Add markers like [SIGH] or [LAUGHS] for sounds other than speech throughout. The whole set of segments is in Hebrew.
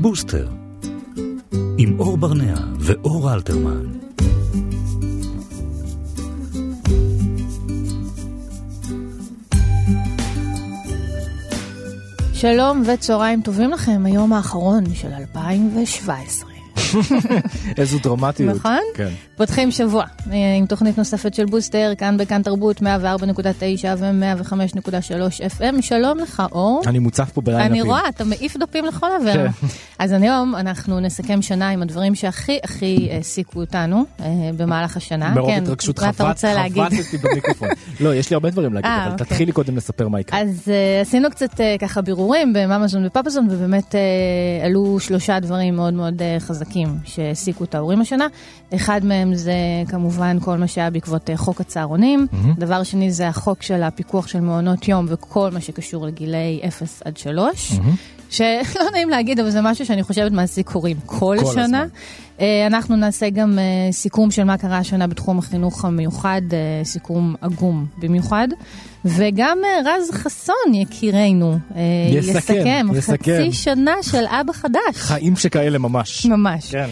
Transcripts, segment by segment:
בוסטר, עם אור ברנע ואור אלתרמן. שלום וצהריים טובים לכם, היום האחרון של 2017. [LAUGHS] איזו דרמטיות. נכון? כן. פותחים שבוע אה, עם תוכנית נוספת של בוסטר, כאן בכאן תרבות 104.9 ו-105.3 FM. שלום לך, אור. אני מוצף פה בליינאפים. אני רואה, אתה מעיף דפים לכל עבר. כן. אז היום אנחנו נסכם שנה עם הדברים שהכי הכי העסיקו אותנו אה, במהלך השנה. מרוב כן, התרגשות חבט? חבטתי במיקרופון. [LAUGHS] לא, יש לי הרבה דברים להגיד, אה, אבל אוקיי. תתחילי קודם לספר מה יקרה. אז uh, עשינו קצת uh, ככה בירורים בממזון ופפזון, ובאמת uh, עלו שלושה דברים מאוד מאוד חזקים שהעסיקו את ההורים השנה. אחד מהם זה כמובן כל מה שהיה בעקבות uh, חוק הצהרונים. מהמם. דבר שני זה החוק של הפיקוח של מעונות יום וכל מה שקשור לגילאי 0 עד 3. מהמם. שלא נעים להגיד, אבל זה משהו שאני חושבת מעסיק הורים כל, כל שנה. הזמן. אה, אנחנו נעשה גם אה, סיכום של מה קרה השנה בתחום החינוך המיוחד, אה, סיכום עגום במיוחד. וגם רז חסון, יקירנו, יסכם, יסכם יסכם. חצי שנה של אבא חדש. חיים שכאלה ממש. ממש. כן.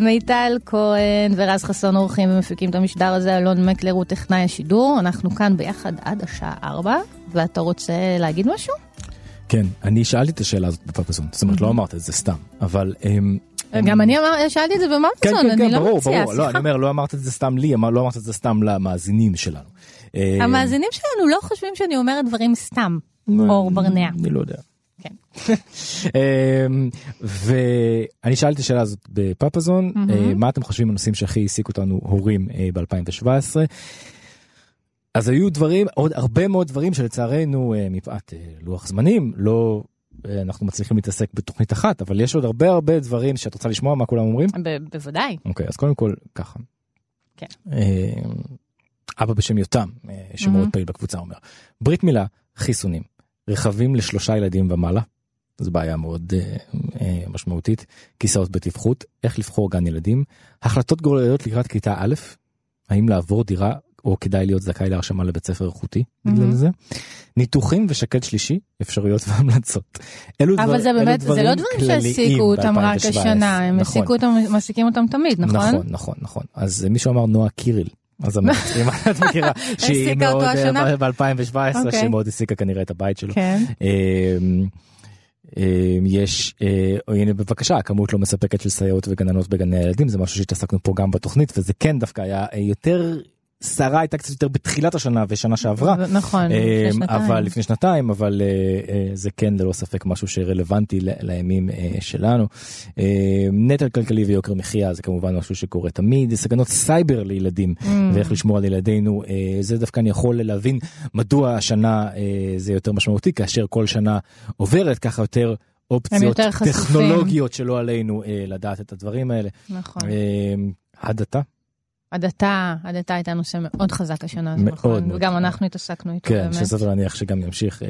מיטל כהן ורז חסון עורכים ומפיקים את המשדר הזה, אלון מקלר הוא טכנאי השידור, אנחנו כאן ביחד עד השעה 4, ואתה רוצה להגיד משהו? כן, אני שאלתי את השאלה הזאת בפאפזון, זאת אומרת, לא אמרת את זה סתם, אבל... גם אני שאלתי את זה כן, במרצון, כן, אני כן, לא ברור, מציעה, ברור. לא, אני סליחה. אומר, לא אמרת את זה סתם לי, לא אמרת את זה סתם למאזינים שלנו. אמ, המאזינים שלנו לא חושבים שאני אומרת דברים סתם, אור ברנע. אני לא יודע. כן. [LAUGHS] אמ, ואני שאלתי את השאלה הזאת בפאפזון, אה, מה אתם חושבים הנושאים שהכי העסיקו אותנו הורים ב-2017? אז היו דברים, עוד הרבה מאוד דברים שלצערנו אה, מפאת אה, לוח זמנים, לא אה, אנחנו מצליחים להתעסק בתוכנית אחת, אבל יש עוד הרבה הרבה דברים שאת רוצה לשמוע מה כולם אומרים? בוודאי. אוקיי, אז קודם כל ככה. כן. אה, אבא בשם יותם, אה, שמאוד מהמם. פעיל בקבוצה, אומר, ברית מילה, חיסונים, רכבים לשלושה ילדים ומעלה, זו בעיה מאוד אה, אה, משמעותית, כיסאות בטיפחות, איך לבחור גן ילדים, החלטות גורליות לקראת כיתה א', האם לעבור דירה או כדאי להיות זכאי להרשמה לבית ספר איכותי בגלל מהמם. זה, ניתוחים ושקד שלישי, אפשרויות [LAUGHS] והמלצות. אלו דבר- אבל זה באמת, זה לא דברים כלליים שהעסיקו אותם רק ב-2017. השנה, הם נכון. העסיקו אותם, מעסיקים אותם תמיד, נכון? נכון, נכון, נכון. אז מישהו אמר נועה קיריל. אז [LAUGHS] אם את מכירה, [LAUGHS] שהיא מאוד, השנה? ב-2017, אוקיי. שהיא מאוד העסיקה כנראה את הבית שלו. כן. אמ, אמ, יש, אה, הנה בבקשה, כמות לא מספקת של סייעות וגננות בגני הילדים, זה משהו שהתעסקנו פה גם בתוכנית, וזה כן דווקא היה אה, יותר, סערה הייתה קצת יותר בתחילת השנה ושנה שעברה. נכון, לפני אמ, שנתיים. אבל לפני שנתיים אבל אה, אה, זה כן ללא ספק משהו שרלוונטי לימים אה, שלנו. אה, נטל כלכלי ויוקר מחיה זה כמובן משהו שקורה תמיד סכנות סייבר לילדים Mm. ואיך לשמור על ילדינו אה, זה דווקא אני יכול להבין מדוע השנה אה, זה יותר משמעותי כאשר כל שנה עוברת ככה יותר. אופציות. טכנולוגיות שלא עלינו אה, לדעת את הדברים האלה. נכון. אה, הדתה הדתה, הדתה הייתה נושא מאוד חזק השנה מאוד נכון? מאוד וגם. אנחנו התעסקנו איתו כן, באמת. שסביר להניח שגם ימשיך אה,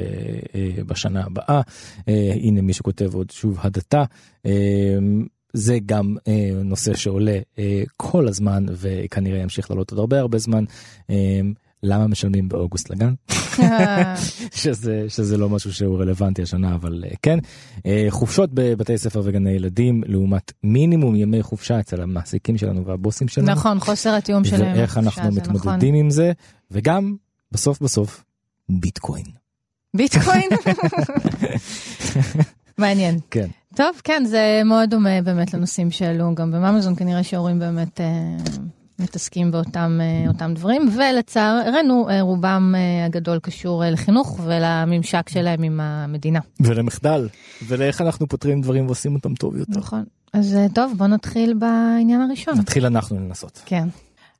אה, בשנה הבאה. אה, הנה מי שכותב עוד שוב הדתה. אה, זה גם אה, נושא שעולה אה, כל הזמן וכנראה ימשיך לעלות עוד הרבה הרבה זמן. אה, למה משלמים באוגוסט לגן? [LAUGHS] שזה, שזה לא משהו שהוא רלוונטי השנה אבל אה, כן. אה, חופשות בבתי ספר וגני ילדים לעומת מינימום ימי חופשה אצל המעסיקים שלנו והבוסים שלנו. נכון, חוסר התיאום שלהם. ואיך אנחנו זה נכון. מתמודדים עם זה וגם בסוף בסוף ביטקוין. ביטקוין? [LAUGHS] מעניין. כן. טוב, כן, זה מאוד דומה באמת לנושאים שעלו גם בממזון, כנראה שהורים באמת אה, מתעסקים באותם אה, דברים, ולצערנו אה, רובם אה, הגדול קשור לחינוך ולממשק שלהם עם המדינה. ולמחדל ולאיך אנחנו פותרים דברים ועושים אותם טוב יותר. נכון. אז טוב, בוא נתחיל בעניין הראשון. נתחיל אנחנו לנסות. כן.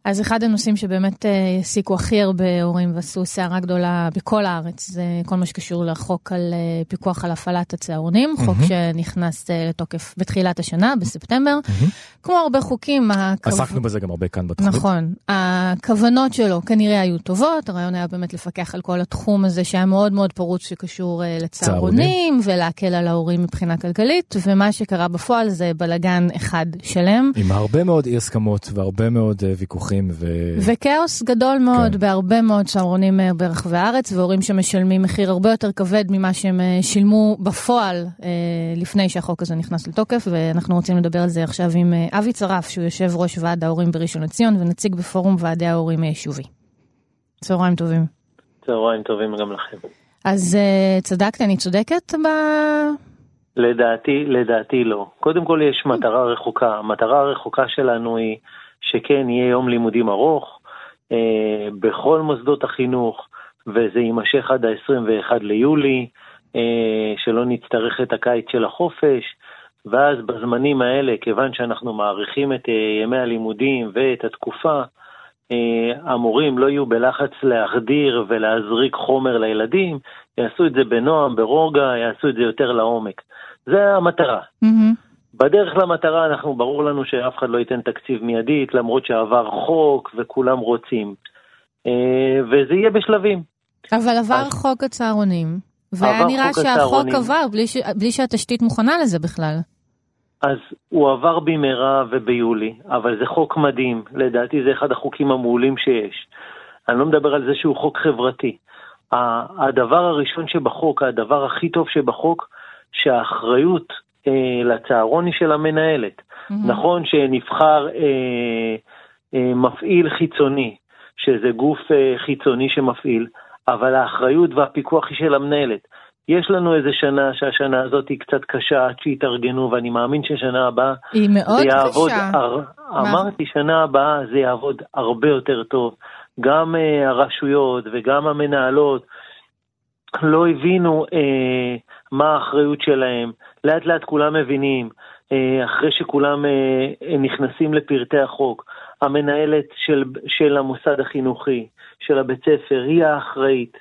אז אחד הנושאים שבאמת אה, העסיקו הכי הרבה הורים ועשו סערה גדולה בכל הארץ, זה כל מה שקשור לחוק על אה, פיקוח על הפעלת הצהרונים, חוק שנכנס אה, לתוקף בתחילת השנה, בספטמבר. כמו הרבה חוקים, הכו- עסקנו בזה גם הרבה כאן בתוכנית. נכון, הכוונות שלו כנראה היו טובות, הרעיון היה באמת לפקח על כל התחום הזה שהיה מאוד מאוד פרוץ שקשור אה, לצהרונים, ולהקל על ההורים מבחינה כלכלית, ומה שקרה בפועל זה בלגן אחד שלם. עם הרבה מאוד אי הסכמות והרבה מאוד אה, ויכוחים. ו... וכאוס גדול מאוד כן. בהרבה מאוד צהרונים אה, ברחבי הארץ, והורים שמשלמים מחיר הרבה יותר כבד ממה שהם אה, שילמו בפועל לפני שהחוק הזה נכנס לתוקף, ואנחנו רוצים לדבר על זה עכשיו עם אבי צרף, שהוא יושב ראש ועד ההורים בראשון לציון ונציג בפורום ועדי ההורים היישובי. צהריים טובים. צהריים טובים גם לכם. אז צדקת, אני צודקת ב... לדעתי, לדעתי לא. קודם כל יש מטרה רחוקה. המטרה הרחוקה שלנו היא שכן יהיה יום לימודים ארוך אה, בכל מוסדות החינוך, וזה יימשך עד ה-21 ליולי, אה, שלא נצטרך את הקיץ של החופש, ואז בזמנים האלה, כיוון שאנחנו מעריכים את אה, ימי הלימודים ואת התקופה, אה, המורים לא יהיו בלחץ להחדיר ולהזריק חומר לילדים, יעשו את זה בנועם, ברוגע, יעשו את זה יותר לעומק. זה המטרה. Mm-hmm. בדרך למטרה אנחנו, ברור לנו שאף אחד לא ייתן תקציב מיידית, למרות שעבר חוק וכולם רוצים. אה, וזה יהיה בשלבים. אבל עבר אז... חוק הצהרונים, והיה נראה שהחוק עבר בלי, ש... בלי שהתשתית מוכנה לזה בכלל. אז הוא עבר במהרה וביולי, אבל זה חוק מדהים, לדעתי זה אחד החוקים המעולים שיש. אני לא מדבר על זה שהוא חוק חברתי. הדבר הראשון שבחוק, הדבר הכי טוב שבחוק, שהאחריות אה, לצהרון היא של המנהלת. Mm-hmm. נכון שנבחר אה, אה, מפעיל חיצוני, שזה גוף אה, חיצוני שמפעיל, אבל האחריות והפיקוח היא של המנהלת. יש לנו איזה שנה שהשנה הזאת היא קצת קשה עד שיתארגנו, ואני מאמין ששנה הבאה היא מאוד זה יעבוד, קשה. הר, אמרתי, שנה הבאה זה יעבוד הרבה יותר טוב. גם uh, הרשויות וגם המנהלות לא הבינו uh, מה האחריות שלהם. לאט לאט כולם מבינים, uh, אחרי שכולם uh, נכנסים לפרטי החוק. המנהלת של, של המוסד החינוכי, של הבית ספר, היא האחראית.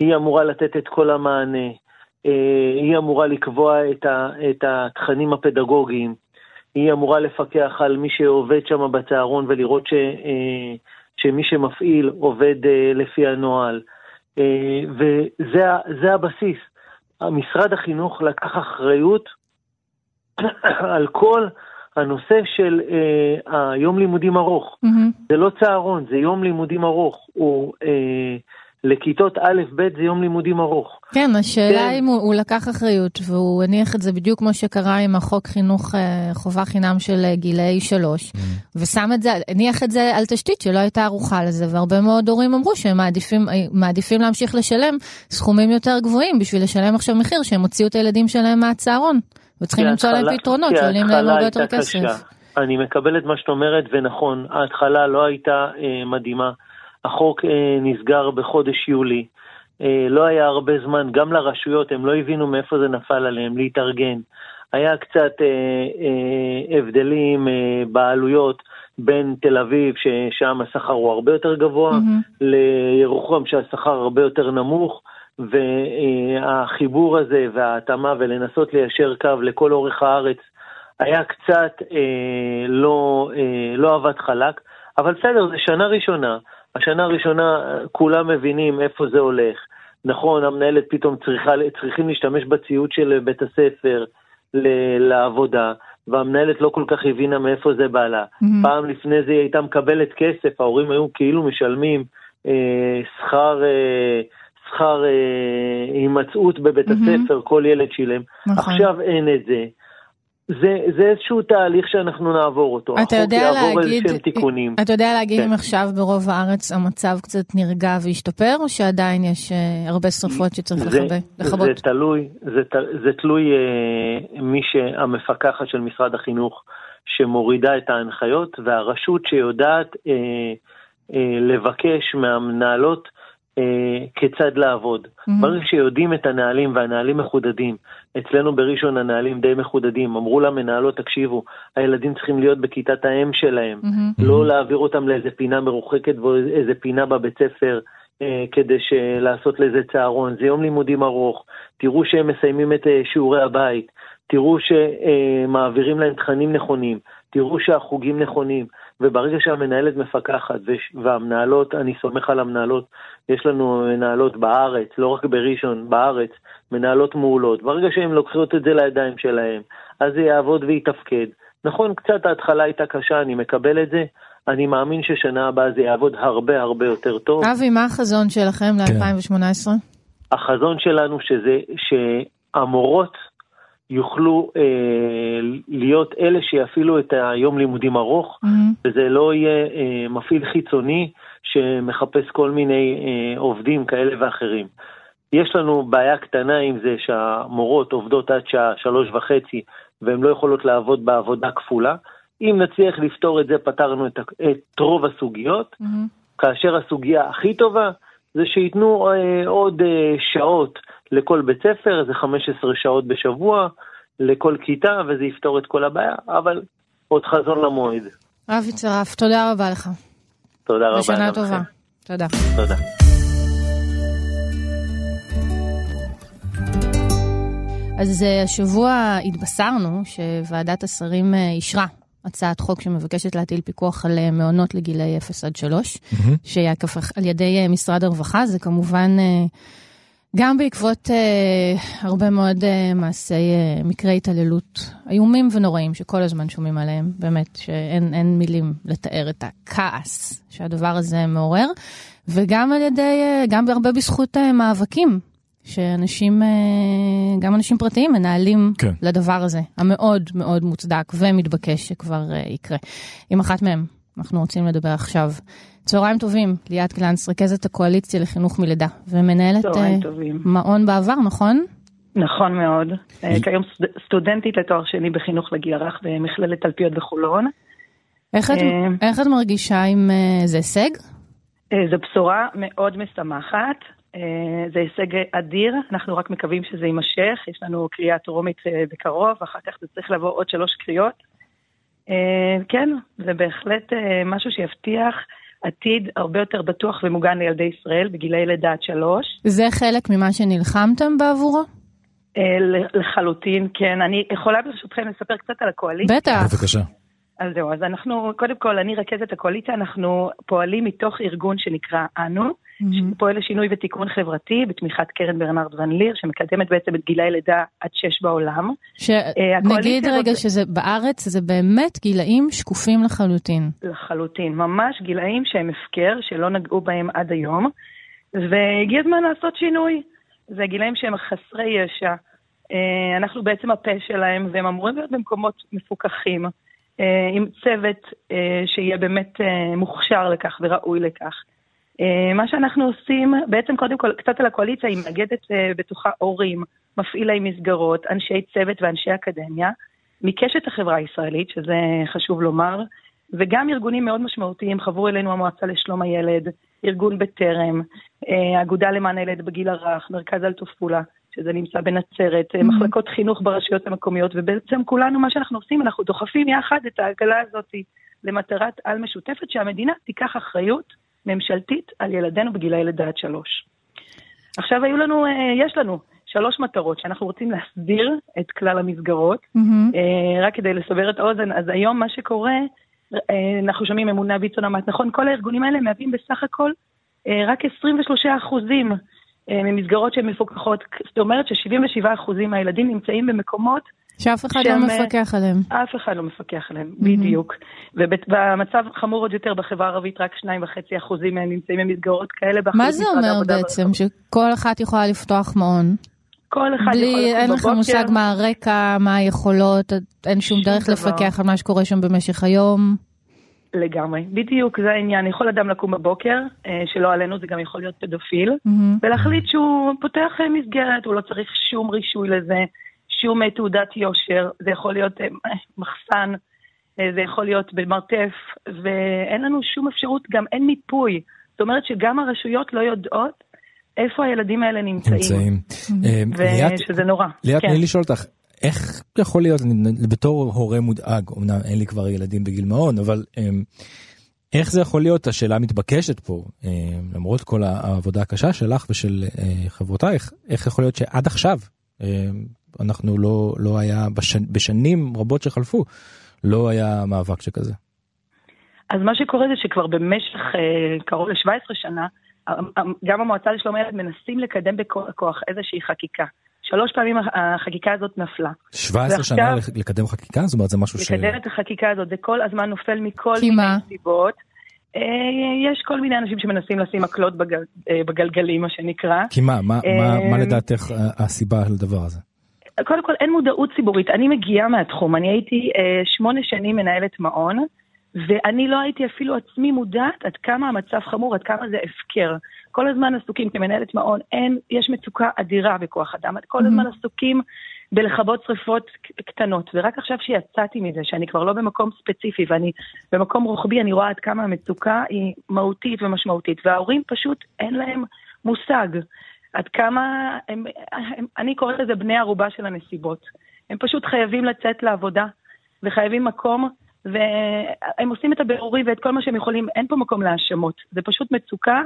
היא אמורה לתת את כל המענה, אה, היא אמורה לקבוע את, ה, את התכנים הפדגוגיים, היא אמורה לפקח על מי שעובד שם בצהרון ולראות ש, אה, שמי שמפעיל עובד אה, לפי הנוהל. וזה הבסיס. משרד החינוך לקח אחריות [COUGHS] על כל הנושא של היום לימודים ארוך. Mm-hmm. זה לא צהרון, זה יום לימודים ארוך. הוא... לכיתות א'-ב' זה יום לימודים ארוך. כן, השאלה כן. אם הוא, הוא לקח אחריות והוא הניח את זה בדיוק כמו שקרה עם החוק חינוך אה, חובה חינם של אה, גילאי שלוש, mm. ושם את זה, הניח את זה על תשתית שלא הייתה ערוכה לזה, והרבה מאוד הורים אמרו שהם מעדיפים, אה, מעדיפים להמשיך לשלם סכומים יותר גבוהים בשביל לשלם עכשיו מחיר שהם הוציאו את הילדים שלהם מהצהרון, וצריכים למצוא להם פתרונות שעולים להם הרבה יותר כסף. אני מקבל את מה שאת אומרת, ונכון, ההתחלה לא הייתה אה, מדהימה. החוק אה, נסגר בחודש יולי. אה, לא היה הרבה זמן, גם לרשויות, הם לא הבינו מאיפה זה נפל עליהם, להתארגן. היה קצת אה, הבדלים בעלויות בין תל אביב, ששם השכר הוא הרבה יותר גבוה, mm-hmm. לירוחם שהשכר הרבה יותר נמוך, והחיבור הזה וההתאמה ולנסות ליישר קו לכל אורך הארץ היה קצת אה, לא, אה, לא עבד חלק, אבל בסדר, זו שנה ראשונה. השנה הראשונה כולם מבינים איפה זה הולך. נכון, המנהלת פתאום צריכה, צריכים להשתמש בציוד של בית הספר לעבודה, והמנהלת לא כל כך הבינה מאיפה זה בא לה. Mm-hmm. פעם לפני זה היא הייתה מקבלת כסף, ההורים היו כאילו משלמים אה, שכר... אה, שכר אה, הימצאות בבית mm-hmm. הספר, כל ילד שילם. נכון. עכשיו אין את זה. זה, זה איזשהו תהליך שאנחנו נעבור אותו. אתה יודע להגיד, אתה יודע להגיד כן. אם עכשיו ברוב הארץ המצב קצת נרגע והשתפר, או שעדיין יש uh, הרבה שרפות שצריך זה, לכבות? זה תלוי, זה, זה תלוי uh, מי שהמפקחת של משרד החינוך שמורידה את ההנחיות, והרשות שיודעת uh, uh, לבקש מהמנהלות אה, כיצד לעבוד. Mm-hmm. ברגע שיודעים את הנהלים והנהלים מחודדים, אצלנו בראשון הנהלים די מחודדים, אמרו למנהלות, תקשיבו, הילדים צריכים להיות בכיתת האם שלהם, mm-hmm. לא להעביר אותם לאיזה פינה מרוחקת ואיזה פינה בבית ספר. אה, כדי לעשות לזה צהרון, זה יום לימודים ארוך, תראו שהם מסיימים את אה, שיעורי הבית, תראו שמעבירים להם תכנים נכונים, תראו שהחוגים נכונים, וברגע שהמנהלת מפקחת והמנהלות, אני סומך על המנהלות, יש לנו מנהלות בארץ, לא רק בראשון, בארץ, מנהלות מעולות. ברגע שהן לוקחות את זה לידיים שלהן, אז זה יעבוד ויתפקד. נכון, קצת ההתחלה הייתה קשה, אני מקבל את זה, אני מאמין ששנה הבאה זה יעבוד הרבה הרבה יותר טוב. אבי, מה החזון שלכם כן. ל-2018? החזון שלנו שזה, שהמורות יוכלו אה, להיות אלה שיפעילו את היום לימודים ארוך, מהמם. וזה לא יהיה אה, מפעיל חיצוני שמחפש כל מיני אה, עובדים כאלה ואחרים. יש לנו בעיה קטנה עם זה שהמורות עובדות עד שעה שלוש וחצי והן לא יכולות לעבוד בעבודה כפולה. אם נצליח לפתור את זה, פתרנו את, את רוב הסוגיות. מהמם. כאשר הסוגיה הכי טובה זה שייתנו אה, עוד אה, שעות לכל בית ספר, זה 15 שעות בשבוע לכל כיתה, וזה יפתור את כל הבעיה, אבל עוד חזון למועד. אבי צרף, תודה רבה לך. תודה רבה. ושנה גם טובה. תודה. תודה. אז אה, השבוע התבשרנו שוועדת השרים אישרה הצעת חוק שמבקשת להטיל פיקוח על אה, מעונות לגילאי 0 עד 3, שיעקף על ידי אה, משרד הרווחה. זה כמובן אה, גם בעקבות אה, הרבה מאוד אה, מעשי אה, מקרי התעללות איומים ונוראים שכל הזמן שומעים עליהם, באמת שאין אין מילים לתאר את הכעס שהדבר הזה מעורר, וגם על ידי, אה, גם הרבה בזכות אה, מאבקים שאנשים, אה, גם אנשים פרטיים מנהלים כן. לדבר הזה, המאוד מאוד מוצדק ומתבקש שכבר אה, יקרה. עם אחת מהם אנחנו רוצים לדבר עכשיו. צהריים טובים, ליאת גלנץ, רכזת הקואליציה לחינוך מלידה, ומנהלת אה, טובים. מעון בעבר, נכון? נכון מאוד. כיום סטוד- סטודנטית לתואר שני בחינוך לגיל הרך במכללת תלפיות בחולון. איך את, איך את מרגישה עם זה הישג? זו בשורה מאוד משמחת. אה, זה הישג אדיר, אנחנו רק מקווים שזה יימשך. יש לנו קריאה טרומית אה, בקרוב, אחר כך זה צריך לבוא עוד שלוש קריאות. אה, כן, זה בהחלט משהו שיבטיח עתיד הרבה יותר בטוח ומוגן לילדי ישראל בגילאי לידה עד שלוש. זה חלק ממה שנלחמתם בעבורו? לחלוטין, כן. אני יכולה ברשותכם לספר קצת על הקואליציה? בטח. בבקשה. אז זהו, אז אנחנו, קודם כל, אני רכזת הקואליציה, אנחנו פועלים מתוך ארגון שנקרא אנו, שפועל לשינוי ותיקון חברתי בתמיכת קרן ברנרד ון ליר, שמקדמת בעצם את גילאי לידה עד שש בעולם. אה, הקואליציה שנגיד רגע הזאת- שזה בארץ, זה באמת גילאים שקופים לחלוטין. לחלוטין, ממש גילאים שהם הפקר, שלא נגעו בהם עד היום, והגיע הזמן לעשות שינוי. זה גילאים שהם חסרי ישע, אה, אנחנו בעצם הפה שלהם, והם אמורים להיות במקומות מפוקחים, אה, עם צוות שיהיה באמת מוכשר לכך וראוי לכך. אה, מה שאנחנו עושים, בעצם קודם כל, קצת על הקואליציה, היא מאגדת אה, בתוכה הורים, מפעילי מסגרות, אנשי צוות ואנשי אקדמיה, מקשת החברה הישראלית, שזה חשוב לומר, וגם ארגונים מאוד משמעותיים, חברו אלינו המועצה לשלום הילד, ארגון בטרם, אה, האגודה למען הילד בגיל הרך, מרכז אלטופולה, שזה נמצא בנצרת, אה, מחלקות חינוך ברשויות המקומיות, ובעצם כולנו, מה שאנחנו עושים, אנחנו דוחפים יחד את העגלה הזאת למטרת על משותפת, שהמדינה תיקח אחריות ממשלתית על ילדינו בגילאי לידה עד שלוש. עכשיו היו לנו, אה, יש לנו שלוש מטרות שאנחנו רוצים להסדיר את כלל המסגרות. אה, רק כדי לסבר את האוזן, אז היום מה שקורה, אה, אנחנו שומעים אמונה ויצון אמרת, נכון, כל הארגונים האלה מהווים בסך הכל רק 23 אחוזים ממסגרות שהן מפוקחות, זאת אומרת ש-77 אחוזים מהילדים נמצאים במקומות שאף אחד לא שהם, אה, מפקח עליהם. אף אחד לא מפקח עליהם, בדיוק. והמצב חמור עוד יותר בחברה הערבית, רק 2.5 אחוזים מהם נמצאים במסגרות כאלה. מה זה אומר בעצם? והרווחה. שכל אחת יכולה לפתוח מעון? כל אחד יכול בלי, לקום אין לכם בבוקר. מושג מה הרקע, מה היכולות, אין שום שום דרך דבר. לפקח על מה שקורה שם במשך היום. לגמרי, בדיוק, זה העניין. יכול אדם לקום בבוקר, אה, שלא עלינו, זה גם יכול להיות פדופיל, מהמם. ולהחליט שהוא פותח אה, מסגרת, הוא לא צריך שום רישוי לזה, אה, תעודת יושר, זה יכול להיות אה, מחסן, אה, זה יכול להיות במרתף, ואין לנו שום אפשרות, גם אין מיפוי. זאת אומרת שגם הרשויות לא יודעות איפה הילדים האלה נמצאים. נמצאים. אה, ושזה נורא. ליאת, כן. תני לי לשאול אותך, איך יכול להיות, אני, בתור הורה מודאג, אמנם אין לי כבר ילדים בגיל מעון, אבל אמ, איך זה יכול להיות, השאלה המתבקשת פה, אמ, למרות כל העבודה הקשה שלך ושל חברותייך, איך יכול להיות שעד עכשיו, אמ, אנחנו לא, לא היה, בשנ, בשנים רבות שחלפו, לא היה מאבק שכזה. אז מה שקורה זה שכבר במשך אה, קרוב ל-17 שנה, גם המועצה לשלום הילד מנסים לקדם בכוח הכוח איזושהי חקיקה שלוש פעמים החקיקה הזאת נפלה. 17 ועכשיו- שנה לקדם חקיקה? זאת אומרת זה משהו ש... לקדם את החקיקה הזאת, זה כל הזמן נופל מכל מיני מה? סיבות. אה, יש כל מיני אנשים שמנסים לשים מקלות בגל, אה, בגלגלים, מה שנקרא. כי מה, מה, מה, אה, מה לדעתך הסיבה לדבר הזה? קודם כל, אין מודעות ציבורית. אני מגיעה מהתחום, אני הייתי אה, שמונה שנים מנהלת מעון, ואני לא הייתי אפילו עצמי מודעת עד כמה המצב חמור, עד כמה זה הפקר. כל הזמן עסוקים כמנהלת מעון, אין, יש מצוקה אדירה בכוח אדם, כל הזמן עסוקים בלכבות שריפות קטנות. ורק עכשיו שיצאתי מזה, שאני כבר לא במקום ספציפי ואני במקום רוחבי, אני רואה עד כמה המצוקה היא מהותית ומשמעותית. וההורים פשוט אין להם מושג עד כמה הם, הם אני קוראת לזה בני ערובה של הנסיבות. הם פשוט חייבים לצאת לעבודה וחייבים מקום, והם עושים את הבירורים ואת כל מה שהם יכולים, אין פה מקום להאשמות. זה פשוט מצוקה.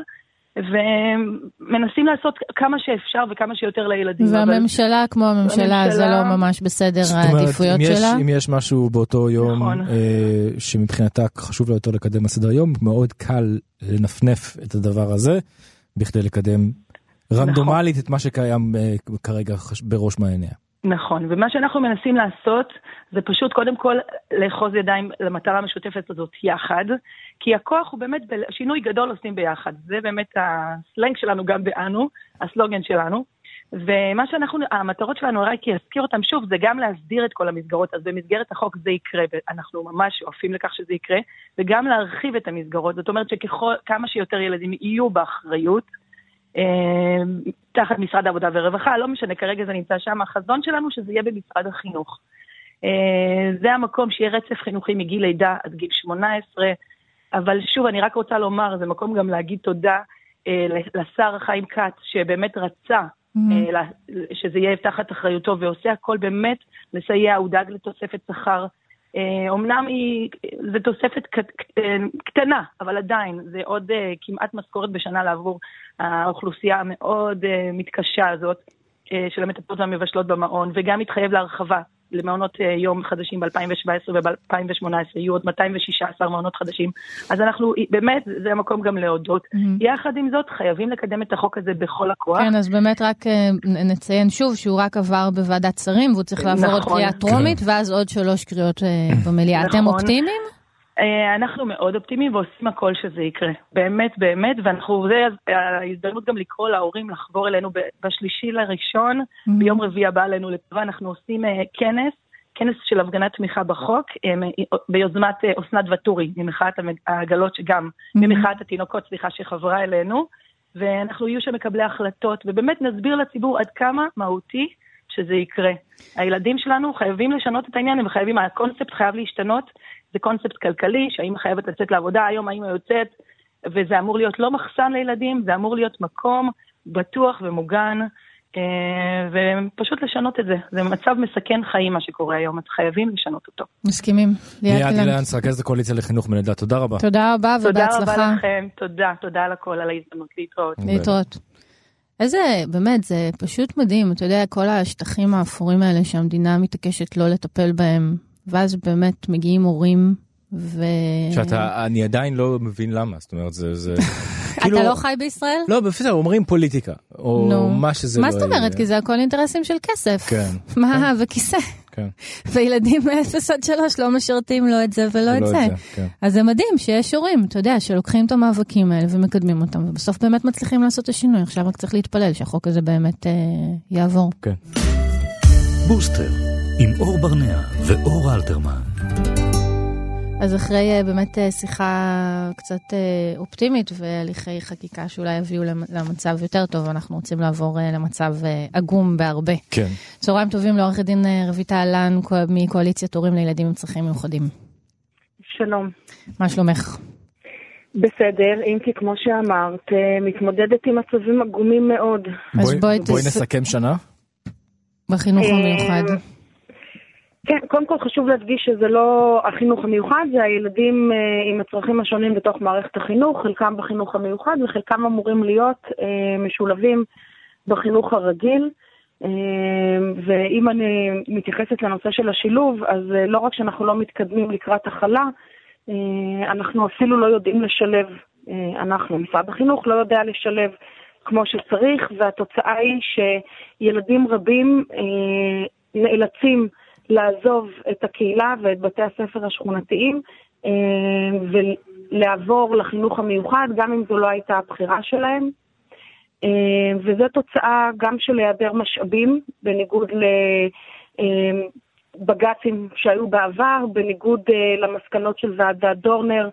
ומנסים לעשות כמה שאפשר וכמה שיותר לילדים. אבל- והממשלה, כמו הממשלה, זה הממשלה- לא ממש בסדר זאת אומרת, העדיפויות אם יש, שלה. אם יש משהו באותו יום נכון. אה, שמבחינתה חשוב לה יותר לקדם בסדר יום, מאוד קל לנפנף את הדבר הזה בכדי לקדם רנדומלית את מה שקיים אה, כרגע בראש מעייניה. נכון, ומה שאנחנו מנסים לעשות זה פשוט קודם כל לאחוז ידיים למטרה המשותפת הזאת יחד, כי הכוח הוא באמת, שינוי גדול עושים ביחד, זה באמת הסלנג שלנו גם באנו, הסלוגן שלנו. ומה שאנחנו, המטרות שלנו, רק אזכיר אותם שוב, זה גם להסדיר את כל המסגרות, אז במסגרת החוק זה יקרה, ואנחנו ממש שואפים לכך שזה יקרה, וגם להרחיב את המסגרות, זאת אומרת שכמה שיותר ילדים יהיו באחריות, תחת משרד העבודה והרווחה, לא משנה, כרגע זה נמצא שם, החזון שלנו שזה יהיה במשרד החינוך. אה, זה המקום שיהיה רצף חינוכי מגיל לידה עד גיל 18, אבל שוב, אני רק רוצה לומר, זה מקום גם להגיד תודה אה, לשר חיים כץ, שבאמת רצה לה- שזה יהיה תחת אחריותו, ועושה הכל באמת לסייע, הוא דאג לתוספת שכר. אה, אומנם היא, זו תוספת אה, קטנה, אבל עדיין, זה עוד אה, כמעט משכורת בשנה לעבור. האוכלוסייה המאוד אה, מתקשה הזאת אה, של המטפלות והמבשלות במעון, וגם התחייב להרחבה למעונות אה, יום חדשים ב-2017 וב-2018, יהיו עוד 216 מעונות חדשים. אז אנחנו, באמת, זה המקום גם להודות. יחד עם זאת, חייבים לקדם את החוק הזה בכל הכוח. כן, אז באמת רק אה, נציין שוב שהוא רק עבר בוועדת שרים והוא צריך לעבור עוד נכון. קריאה טרומית ואז עוד שלוש קריאות אה, במליאה. אתם נכון. אופטימיים? אה, אנחנו מאוד אופטימיים ועושים הכל שזה יקרה. באמת, באמת, ואנחנו, זה ההזדמנות גם לקרוא להורים לחבור אלינו בשלישי לראשון, ביום רביעי הבא עלינו לטובה, אנחנו עושים אה, כנס, כנס של הפגנת תמיכה בחוק, אה, ביוזמת אסנת ואטורי, ממחאת העגלות שגם, ממחאת התינוקות, סליחה, שחברה אלינו, ואנחנו יהיו שם מקבלי החלטות, ובאמת נסביר לציבור עד כמה מהותי שזה יקרה. הילדים שלנו חייבים לשנות את העניין, הם חייבים, הקונספט חייב להשתנות, זה קונספט כלכלי, שהאמא חייבת לצאת לעבודה, היום האמא יוצאת, וזה אמור להיות לא מחסן לילדים, זה אמור להיות מקום בטוח ומוגן, אה, ופשוט לשנות את זה. זה מצב מסכן חיים מה שקורה היום, אז חייבים לשנות אותו. מסכימים. ליאת. אילן, רכזת הקואליציה לחינוך מלידה, תודה רבה. תודה רבה תודה ובהצלחה. רבה לכם, תודה, תודה על הכל, על ההזדמנות להתראות. להתראות. איזה, באמת, זה פשוט מדהים, אתה יודע, כל השטחים האפורים האלה שהמדינה מתעקשת לא לטפל בהם, ואז באמת מגיעים הורים, ו... שאתה, אני עדיין לא מבין למה, זאת אומרת, זה, זה, [LAUGHS] כאילו- אתה לא חי בישראל? לא, בסדר, אומרים פוליטיקה, או נו. מה שזה לא מה זאת. אומרת? כי זה הכל אינטרסים של כסף. כן. [LAUGHS] מה, וכיסא. כן. [LAUGHS] וילדים מ-0 עד 3 לא משרתים לא את זה ולא את זה. את זה, כן. אז זה מדהים שיש הורים, אתה יודע, שלוקחים את המאבקים האלה ומקדמים אותם, ובסוף באמת מצליחים לעשות את השינוי. עכשיו רק צריך להתפלל שהחוק הזה באמת אה, יעבור. כן. בוסטר, עם אור ברנע ואור אלתרמן. אז אחרי אה, באמת אה, שיחה קצת אה, אופטימית והליכי חקיקה שאולי יביאו למ- למצב יותר טוב, אנחנו רוצים לעבור למצב עגום בהרבה. כן. צהריים טובים לעורכת דין רויטל לן קו- מקואליציית הורים לילדים עם צרכים מיוחדים. שלום. מה שלומך? בסדר, אם כי כמו שאמרת, מתמודדת עם מצבים עגומים מאוד. אז בואי- בואי בואי תס- נסכם שנה. בחינוך המיוחד. כן, קודם כל חשוב להדגיש שזה לא החינוך המיוחד, זה הילדים אה, עם הצרכים השונים בתוך מערכת החינוך, חלקם בחינוך המיוחד וחלקם אמורים להיות אה, משולבים בחינוך הרגיל. אה, ואם אני מתייחסת לנושא של השילוב, אז אה, לא רק שאנחנו לא מתקדמים לקראת הכלה, אה, אנחנו אפילו לא יודעים לשלב, אה, אנחנו, משרד החינוך לא יודע לשלב כמו שצריך, והתוצאה היא שילדים רבים אה, נאלצים לעזוב את הקהילה ואת בתי הספר השכונתיים אה, ולעבור לחינוך המיוחד, גם אם זו לא הייתה הבחירה שלהם. אה, וזו תוצאה גם של היעדר משאבים, בניגוד לבג"צים שהיו בעבר, בניגוד למסקנות של ועדת דורנר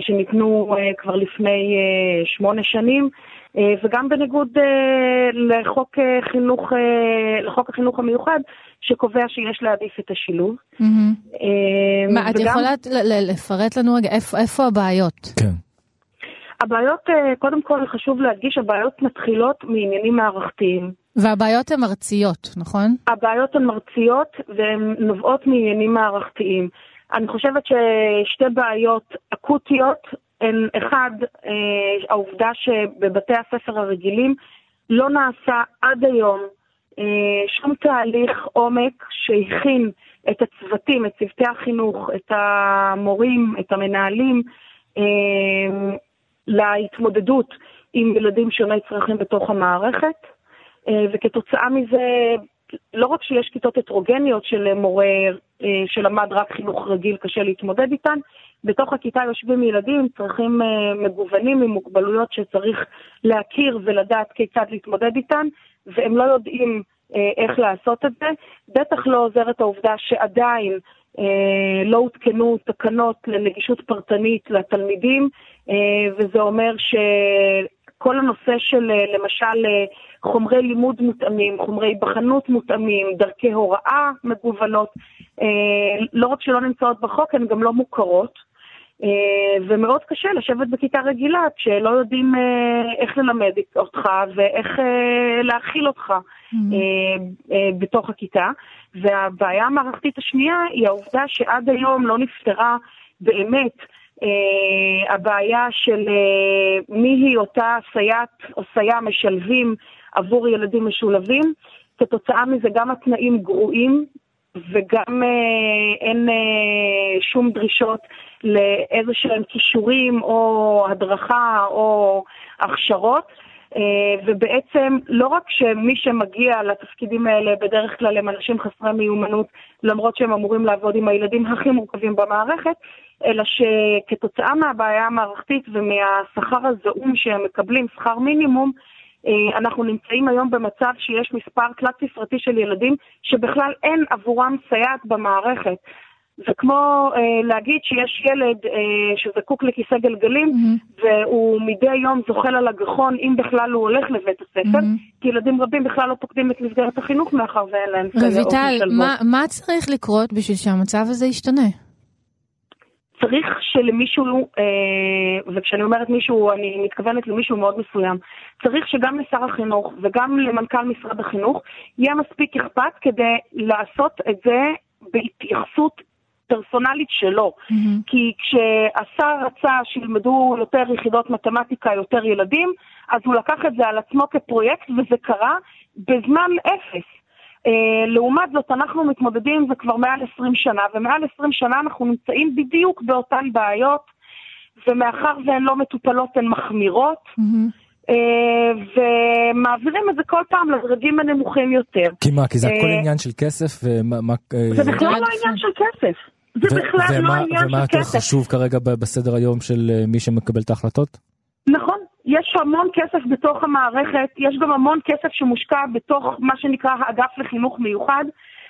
שניתנו כבר לפני שמונה שנים. אה, וגם בניגוד אה, לחוק, אה, חינוך, לחוק החינוך המיוחד, שקובע שיש להעדיף את השילוב. מה, את יכולה לפרט לנו רגע, איפה הבעיות? כן. הבעיות, קודם כל חשוב להדגיש, הבעיות מתחילות מעניינים מערכתיים. והבעיות הן ארציות, נכון? הבעיות הן ארציות והן נובעות מעניינים מערכתיים. אני חושבת ששתי בעיות אקוטיות הן, אחד, אה, העובדה שבבתי הספר הרגילים לא נעשה עד היום אה, שום תהליך עומק שהכין את הצוותים, את צוותי החינוך, את המורים, את המנהלים, אה, להתמודדות עם ילדים שוני צרכים בתוך המערכת, אה, וכתוצאה מזה, לא רק שיש כיתות הטרוגניות של מורה אה, שלמד רק חינוך רגיל, קשה להתמודד איתן, בתוך הכיתה יושבים ילדים עם צרכים אה, מגוונים, עם מוגבלויות שצריך להכיר ולדעת כיצד להתמודד איתן, והם לא יודעים אה, איך לעשות את זה. בטח לא עוזרת העובדה שעדיין אה, לא הותקנו תקנות לנגישות פרטנית לתלמידים, וזה אומר שכל הנושא של למשל חומרי לימוד מותאמים, חומרי בחנות מותאמים, דרכי הוראה מגוונות, לא רק שלא נמצאות בחוק, הן גם לא מוכרות. אה, ומאוד קשה לשבת בכיתה רגילה כשלא יודעים אה, איך ללמד אותך ואיך אה, להכיל אותך mm-hmm. בתוך הכיתה. והבעיה המערכתית השנייה היא העובדה שעד היום לא נפתרה באמת הבעיה של מי היא אותה סייעת או סייע משלבים עבור ילדים משולבים. כתוצאה מזה גם התנאים גרועים וגם אה, אין אה, שום דרישות לאיזה שהם כישורים או הדרכה או הכשרות. אה, ובעצם לא רק שמי שמגיע לתפקידים האלה בדרך כלל הם אנשים חסרי מיומנות, למרות שהם אמורים לעבוד עם הילדים הכי מורכבים במערכת, אלא שכתוצאה מהבעיה המערכתית ומהשכר הזעום שהם מקבלים, שכר מינימום, אה, אנחנו נמצאים היום במצב שיש מספר תלת ספרתי של ילדים שבכלל אין עבורם סייעת במערכת. זה כמו אה, להגיד שיש ילד אה, שזקוק לכיסא גלגלים mm-hmm. והוא מדי יום זוחל על הגחון אם בכלל הוא הולך לבית הספר, mm-hmm. כי ילדים רבים בכלל לא פוקדים את מסגרת החינוך מאחר ואין להם סייעות משלבות. רויטל, מה, מה צריך לקרות בשביל שהמצב הזה ישתנה? צריך שלמישהו, אה, וכשאני אומרת מישהו, אני מתכוונת למישהו מאוד מסוים, צריך שגם לשר החינוך וגם למנכ"ל משרד החינוך יהיה מספיק אכפת כדי לעשות את זה בהתייחסות פרסונלית שלו. Mm-hmm. כי כשהשר רצה שילמדו יותר יחידות מתמטיקה, יותר ילדים, אז הוא לקח את זה על עצמו כפרויקט, וזה קרה בזמן אפס. Uh, לעומת זאת, אנחנו מתמודדים עם זה כבר מעל 20 שנה, ומעל 20 שנה אנחנו נמצאים בדיוק באותן בעיות, ומאחר והן לא מטופלות, הן מחמירות. Mm-hmm. Uh, ומעבירים את זה כל פעם לדרגים הנמוכים יותר. כי מה, כי זה הכל uh, עניין של כסף? ומה, זה בכלל לא עניין של כסף. זה בכלל לא עניין של כסף. ומה יותר חשוב כרגע בסדר היום של מי שמקבל את ההחלטות? נכון, יש המון כסף בתוך המערכת, יש גם המון כסף שמושקע בתוך מה שנקרא האגף לחינוך מיוחד,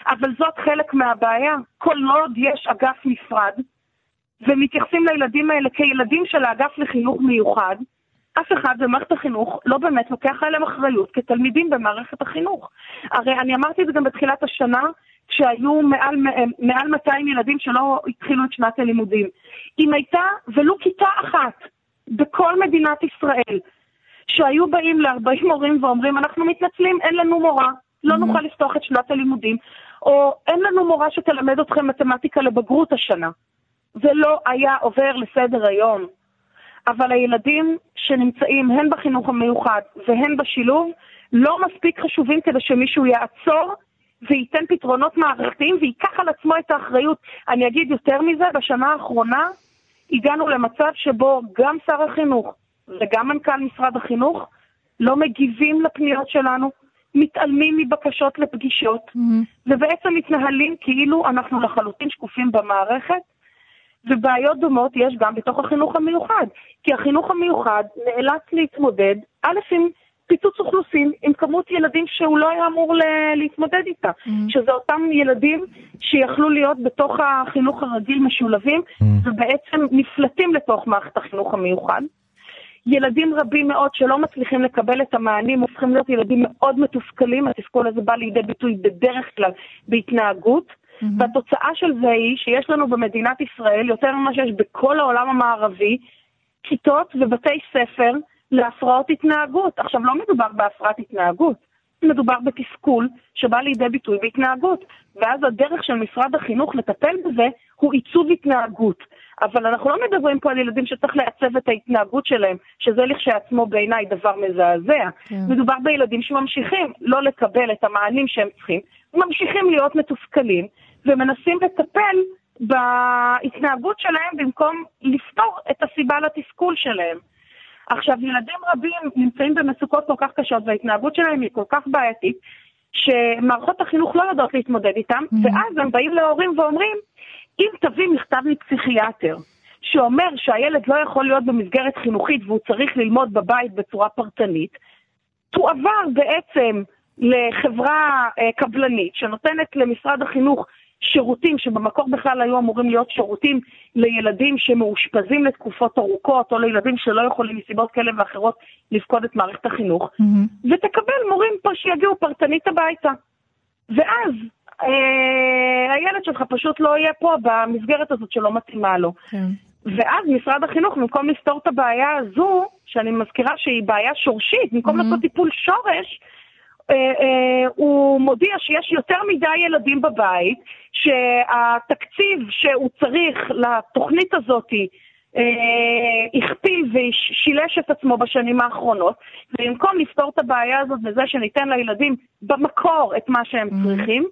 אבל זאת חלק מהבעיה. כל עוד יש אגף נפרד, ומתייחסים לילדים האלה כילדים של האגף לחינוך מיוחד, אף אחד במערכת החינוך לא באמת לוקח עליהם אחריות כתלמידים במערכת החינוך. הרי אני אמרתי את זה גם בתחילת השנה, כשהיו מעל, מעל 200 ילדים שלא התחילו את שנת הלימודים. אם הייתה ולו כיתה אחת בכל מדינת ישראל, שהיו באים ל-40 מורים ואומרים, אנחנו מתנצלים, אין לנו מורה, לא נוכל לפתוח את שנת הלימודים, או אין לנו מורה שתלמד אתכם מתמטיקה לבגרות השנה. זה לא היה עובר לסדר היום. אבל הילדים שנמצאים הן בחינוך המיוחד והן בשילוב לא מספיק חשובים כדי שמישהו יעצור וייתן פתרונות מערכתיים וייקח על עצמו את האחריות. אני אגיד יותר מזה, בשנה האחרונה הגענו למצב שבו גם שר החינוך וגם מנכ"ל משרד החינוך לא מגיבים לפניות שלנו, מתעלמים מבקשות לפגישות, mm-hmm. ובעצם מתנהלים כאילו אנחנו לחלוטין שקופים במערכת, ובעיות דומות יש גם בתוך החינוך המיוחד, כי החינוך המיוחד נאלץ להתמודד, א', עם פיצוץ אוכלוסין, עם כמות ילדים שהוא לא היה אמור להתמודד איתה, mm-hmm. שזה אותם ילדים שיכלו להיות בתוך החינוך הרגיל משולבים, mm-hmm. ובעצם נפלטים לתוך מערכת החינוך המיוחד. ילדים רבים מאוד שלא מצליחים לקבל את המענים, הופכים להיות ילדים מאוד מתוסכלים, התסכול הזה בא לידי ביטוי בדרך כלל בהתנהגות. Mm-hmm. והתוצאה של זה היא שיש לנו במדינת ישראל, יותר ממה שיש בכל העולם המערבי, כיתות ובתי ספר להפרעות התנהגות. עכשיו, לא מדובר בהפרעת התנהגות, מדובר בתסכול שבא לידי ביטוי בהתנהגות. ואז הדרך של משרד החינוך לטפל בזה הוא עיצוב התנהגות. אבל אנחנו לא מדברים פה על ילדים שצריך לעצב את ההתנהגות שלהם, שזה לכשעצמו בעיניי דבר מזעזע. כן. מדובר בילדים שממשיכים לא לקבל את המענים שהם צריכים, ממשיכים להיות מתוסכלים, ומנסים לטפל בהתנהגות שלהם במקום לפתור את הסיבה לתסכול שלהם. עכשיו, ילדים רבים נמצאים במצוקות כל כך קשות וההתנהגות שלהם היא כל כך בעייתית, שמערכות החינוך לא יודעות להתמודד איתם, mm-hmm. ואז הם באים להורים ואומרים, אם תביא מכתב מפסיכיאטר שאומר שהילד לא יכול להיות במסגרת חינוכית והוא צריך ללמוד בבית בצורה פרטנית, תועבר בעצם לחברה אה, קבלנית שנותנת למשרד החינוך שירותים שבמקור בכלל היו אמורים להיות שירותים לילדים שמאושפזים לתקופות ארוכות, או לילדים שלא יכולים מסיבות כאלה ואחרות לפקוד את מערכת החינוך, mm-hmm. ותקבל מורים פה שיגיעו פרטנית הביתה. ואז אה, הילד שלך פשוט לא יהיה פה במסגרת הזאת שלא מתאימה לו. כן. ואז משרד החינוך, במקום לפתור את הבעיה הזו, שאני מזכירה שהיא בעיה שורשית, במקום mm-hmm. לעשות טיפול שורש, הוא מודיע שיש יותר מדי ילדים בבית, שהתקציב שהוא צריך לתוכנית הזאת אה, הכפיל ושילש את עצמו בשנים האחרונות, ובמקום לפתור את הבעיה הזאת בזה שניתן לילדים במקור את מה שהם mm-hmm. צריכים,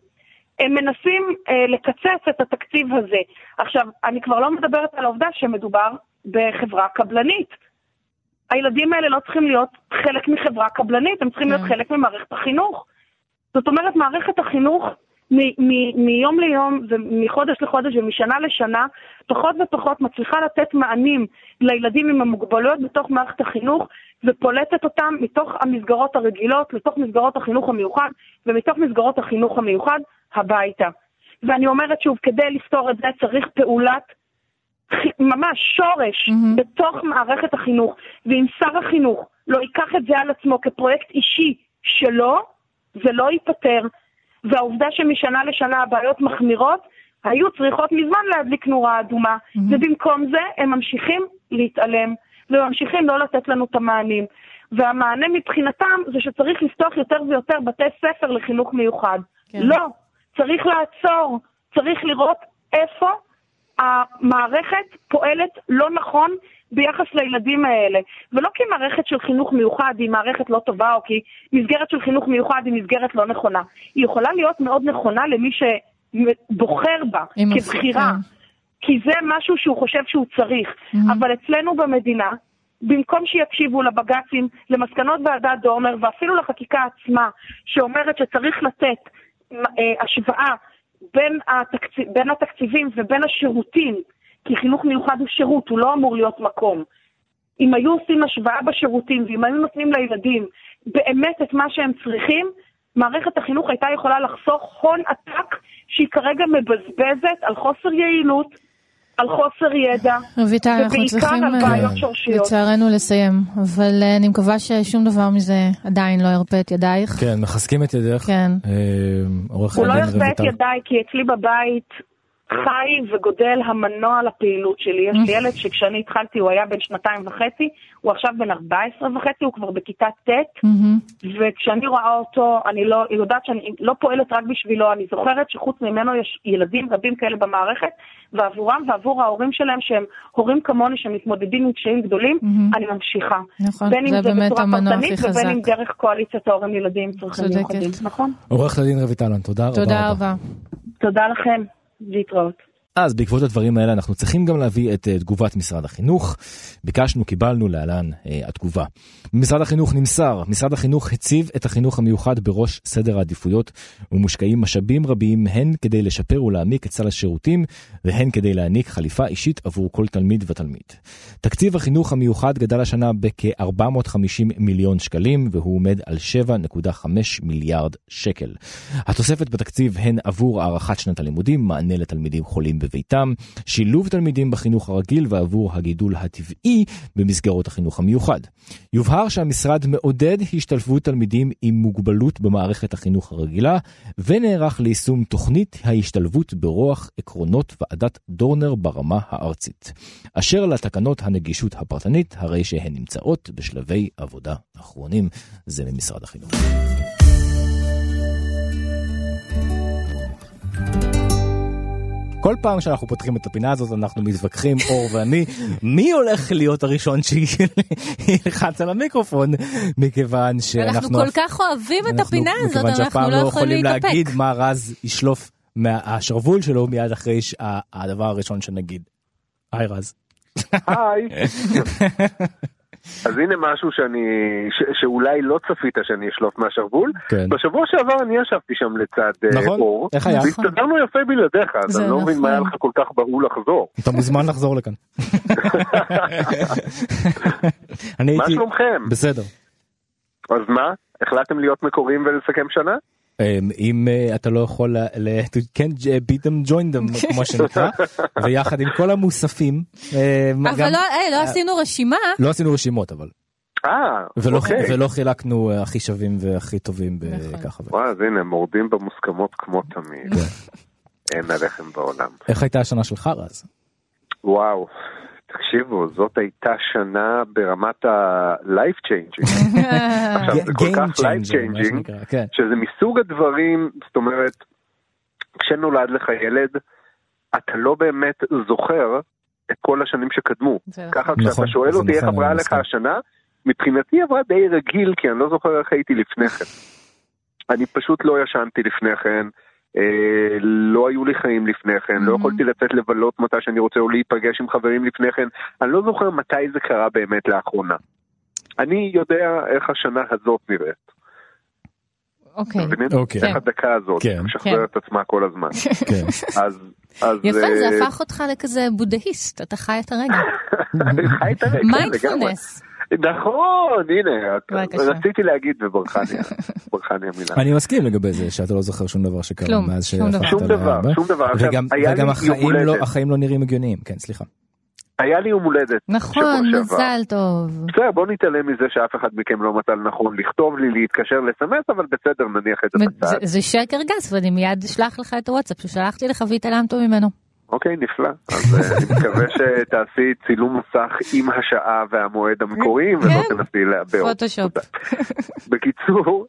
הם מנסים אה, לקצץ את התקציב הזה. עכשיו, אני כבר לא מדברת על העובדה שמדובר בחברה קבלנית. הילדים האלה לא צריכים להיות חלק מחברה קבלנית, הם צריכים להיות כן. חלק ממערכת החינוך. זאת אומרת, מערכת החינוך מיום ליום ומחודש לחודש ומשנה לשנה, פחות ופחות מצליחה לתת מענים לילדים עם המוגבלויות בתוך מערכת החינוך ופולטת אותם מתוך המסגרות הרגילות לתוך מסגרות החינוך המיוחד ומתוך מסגרות החינוך המיוחד הביתה. ואני אומרת שוב, כדי לפתור את זה צריך פעולת ממש שורש mm-hmm. בתוך מערכת החינוך, ואם שר החינוך לא ייקח את זה על עצמו כפרויקט אישי שלו, זה לא ייפתר. והעובדה שמשנה לשנה הבעיות מחמירות, היו צריכות מזמן להדליק נורה אדומה, mm-hmm. ובמקום זה הם ממשיכים להתעלם, וממשיכים לא לתת לנו את המענים. והמענה מבחינתם זה שצריך לפתוח יותר ויותר בתי ספר לחינוך מיוחד. כן. לא, צריך לעצור, צריך לראות איפה המערכת פועלת לא נכון ביחס לילדים האלה. ולא כי מערכת של חינוך מיוחד היא מערכת לא טובה, או כי מסגרת של חינוך מיוחד היא מסגרת לא נכונה. היא יכולה להיות מאוד נכונה למי שבוחר בה כבחירה. כי זה משהו שהוא חושב שהוא צריך. Mm-hmm. אבל אצלנו במדינה, במקום שיקשיבו לבג"צים, למסקנות ועדת דורנר ואפילו לחקיקה עצמה, שאומרת שצריך לתת אה, השוואה בין, התקציב, בין התקציבים ובין השירותים, כי חינוך מיוחד הוא שירות, הוא לא אמור להיות מקום. אם היו עושים השוואה בשירותים ואם היו נותנים לילדים באמת את מה שהם צריכים, מערכת החינוך הייתה יכולה לחסוך הון עתק שהיא כרגע מבזבזת על חוסר יעילות, על חוסר ידע, רויטל, אנחנו צריכים על בעיות שורשיות. לצערנו לסיים, אבל uh, אני מקווה ששום דבר מזה עדיין לא ירפה את ידייך. כן, מחזקים את ידייך. כן. הוא לא ירפה את ידיי כי אצלי בבית חי וגודל המנוע לפעילות שלי. יש לי ילד שכשאני התחלתי הוא היה בן שנתיים וחצי, הוא עכשיו בן 14 וחצי, הוא כבר בכיתה ט', וכשאני רואה אותו, אני לא, יודעת שאני לא פועלת רק בשבילו, אני זוכרת שחוץ ממנו יש ילדים רבים כאלה במערכת, ועבורם ועבור ההורים שלהם, שהם הורים כמוני שמתמודדים עם קשיים גדולים, אני ממשיכה. נכון, בין אם זה בצורה פרטנית ובין אם דרך קואליציית ההורים ילדים עם צרכים מיוחדים, נכון? עורכת הדין רויטלן, תודה רבה. תודה רבה. תודה לכם. להתראות. אז בעקבות הדברים האלה אנחנו צריכים גם להביא את uh, תגובת משרד החינוך. ביקשנו, קיבלנו להלן uh, התגובה. ממשרד החינוך נמסר, משרד החינוך הציב את החינוך המיוחד בראש סדר העדיפויות ומושקעים משאבים רבים הן כדי לשפר ולהעמיק את סל השירותים והן כדי להעניק חליפה אישית עבור כל תלמיד ותלמיד. תקציב החינוך המיוחד גדל השנה בכ-450 מיליון שקלים והוא עומד על 7.5 מיליארד שקל. התוספת בתקציב הן עבור הארכת שנת הלימודים, מענה לתלמידים חולים בביתם, שילוב תלמידים בחינוך הרגיל ועבור הגידול הטבעי במסגרות החינוך המיוחד. יובהר שהמשרד מעודד השתלבות תלמידים עם מוגבלות במערכת החינוך הרגילה ונערך ליישום תוכנית ההשתלבות ברוח עקרונות ועדת דורנר ברמה הארצית. אשר לתקנות הנגישות הפרטנית, הרי שהן נמצאות בשלבי עבודה אחרונים. זה ממשרד החינוך. כל פעם שאנחנו פותחים את הפינה הזאת אנחנו מתווכחים אור ואני מי הולך להיות הראשון שילחץ על המיקרופון מכיוון שאנחנו אנחנו כל כך אוהבים את הפינה הזאת מכיוון שאף אנחנו פעם לא לא יכולים יכולים להתאפק. להגיד מה רז ישלוף מהשרוול שלו מיד אחרי הדבר הראשון שנגיד. היי רז. היי. [LAUGHS] אז הנה משהו שאני, ש, שאולי לא צפית שאני אשלוף מהשרוול. כן. בשבוע שעבר אני ישבתי שם לצד אה, נכון? אור. איך היה? והסתדרנו יפה בלעדיך, אז זה אני לא מבין נכון. מה היה לך כל כך בהול לחזור. אתה מוזמן לחזור לכאן. [LAUGHS] אני מה שלומכם? בסדר. אז מה? החלטתם להיות מקוריים ולסכם שנה? אמ, אם אה, אתה לא יכול ל- can beat them join them כמו שנקרא [LAUGHS] ויחד עם כל המוספים אמ, אבל לא, היי, לא עשינו רשימה. לא עשינו רשימות אבל אה, ולא אוקיי. ולא חילקנו אה, הכי שווים והכי טובים נכון. בככה. וואי, אז הנה, מורדים במוסכמות כמו תמיד. אין עליכם בעולם. איך הייתה השנה שלך רז? וואו, תקשיבו, זאת הייתה שנה ברמת ה-life changing. [LAUGHS] עכשיו, זה כל Game כך life changing, כן. שזה מסוג הדברים, זאת אומרת, כשנולד לך ילד, אתה לא באמת זוכר את כל השנים שקדמו. זה ככה נכון, כשאתה שואל זה אותי איך נכון, עברה לך. השנה, מבחינתי עברה די רגיל, כי אני לא זוכר איך הייתי לפני כן. אני פשוט לא ישנתי לפני כן, אה, לא היו לי חיים לפני כן, לא Mhm. יכולתי לצאת לבלות מתי שאני רוצה או להיפגש עם חברים לפני כן, אני לא זוכר מתי זה קרה באמת לאחרונה. אני יודע איך השנה הזאת נראית. אוקיי. אוקיי. איך הדקה הזאת כן. משחררת את עצמה כל הזמן. כן. אז... אז יפה, זה אה, הפך אותך לכזה בודהיסט, אתה חי את הרגע. [LAUGHS] חי את הרגע, כן, לגמרי. מיינדפולנס. נכון, הנה. רציתי להגיד לי [LAUGHS] המילה. אני מסכים לגבי זה שאתה לא זוכר שום דבר שקרה מאז שום דבר. שהפכת שום דבר, לאבא. שום דבר. וגם החיים לא. החיים לא נראים הגיוניים כן סליחה. היה לי יום הולדת. נכון. מזל טוב. בסדר, בוא נתעלם מזה שאף אחד מכם לא מצא לנכון לכתוב לי, להתקשר, לסמס, אבל בסדר, נניח את זה זה- בצד. זה שקר גס ואני מיד אשלח לך את הוואטסאפ ששלחתי לך והתעלמת ממנו. אוקיי, נפלא. אז אה, אני מקווה שתעשי צילום מסך עם השעה והמועד המקוריים, ולא כן. תנסי לעבר. פוטושופ. בקיצור,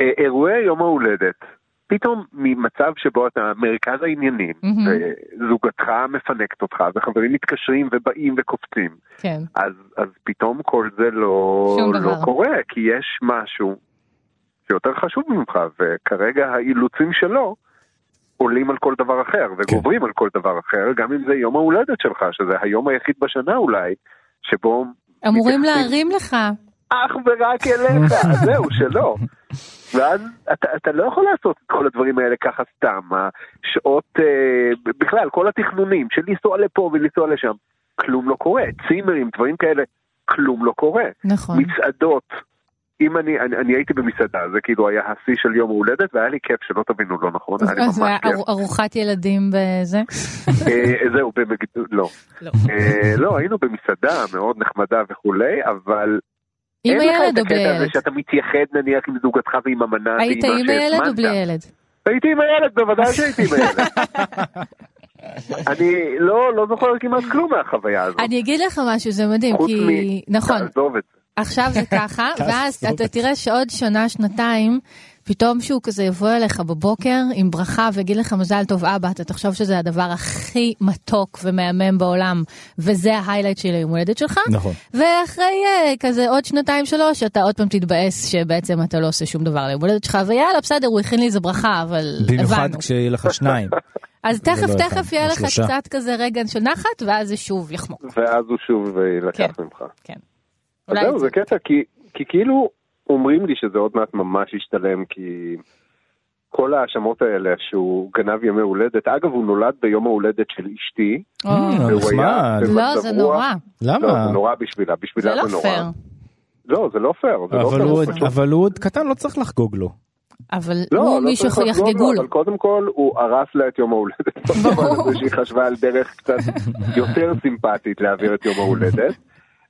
אה, אירועי יום ההולדת, פתאום ממצב שבו אתה מרכז העניינים, מהמם. וזוגתך מפנקת אותך, וחברים מתקשרים ובאים וקופצים, כן. אז, אז פתאום כל זה לא, לא. קורה, כי יש משהו שיותר חשוב ממך, וכרגע האילוצים שלו עולים על כל דבר אחר, וגוברים על כל דבר אחר, גם אם זה יום ההולדת שלך, שזה היום היחיד בשנה אולי, שבו אמורים מתייחסים להרים לך. אך ורק אליך, זהו, שלא. ואז אתה, אתה לא יכול לעשות את כל הדברים האלה ככה סתם, השעות, אה, בכלל, כל התכנונים של לנסוע לפה ולנסוע לשם, כלום לא קורה. צימרים, דברים כאלה, כלום לא קורה. נכון. מצעדות, אם אני, אני, אני הייתי במסעדה, זה כאילו היה השיא של יום ההולדת, והיה לי כיף, שלא תבינו לא נכון, היה לי אז זה היה ממש כיף. אר- ארוחת ילדים בזה? אה, זהו, במגד... לא. לא. אה, לא, היינו במסעדה מאוד נחמדה וכולי, אבל עם אין לך הילד את או בלי הקטע הזה ילד? שאתה מתייחד נניח עם זוגתך ועם המנה היית ועם מה עם הילד או. בלי ילד? הייתי עם הילד, בוודאי שהייתי עם הילד. [LAUGHS] אני לא, לא זוכר כמעט כלום מהחוויה הזאת. אני אגיד לך משהו, זה מדהים, חוץ כי... מ... נכון, תעזוב את זה. עכשיו זה ככה, [LAUGHS] ואז אתה תראה שעוד שנה, שנתיים, פתאום שהוא כזה יבוא אליך בבוקר עם ברכה ויגיד לך מזל טוב אבא, אתה תחשוב שזה הדבר הכי מתוק ומהמם בעולם, וזה ההיילייט של היום הולדת שלך. נכון. ואחרי אה, כזה עוד שנתיים שלוש אתה עוד פעם תתבאס שבעצם אתה לא עושה שום דבר ליום הולדת שלך ויאללה בסדר הוא הכין לי איזה ברכה אבל במיוחד הבנו. כשיהיה לך שניים. [LAUGHS] אז תכף, לא תכף יהיה זה לך. קצת כזה רגע של נחת, ואז זה שוב יחמוק. ואז הוא שוב אה, יילקח כן. ממך. כן. אולי זהו, זה קטע, כי, כי כאילו אומרים לי שזה עוד מעט ממש ישתלם, כי כל ההאשמות האלה שהוא גנב ימי הולדת, אגב, הוא נולד ביום ההולדת של אשתי, או, אה, והוא היה לא, זה רוח- נורא. לא, למה? זה נורא בשבילה, בשבילה זה זה, לא נורא. לא, זה לא פייר, זה לא אבל פייר, הוא עוד- פשוט... אבל הוא עוד קטן, לא צריך לחגוג לו. אבל לא, הוא לא מישהו יחגגו לו. אבל קודם כל הוא הרס לה את יום ההולדת. הזה [LAUGHS] שהיא חשבה על דרך קצת יותר סימפטית להעביר את יום ההולדת.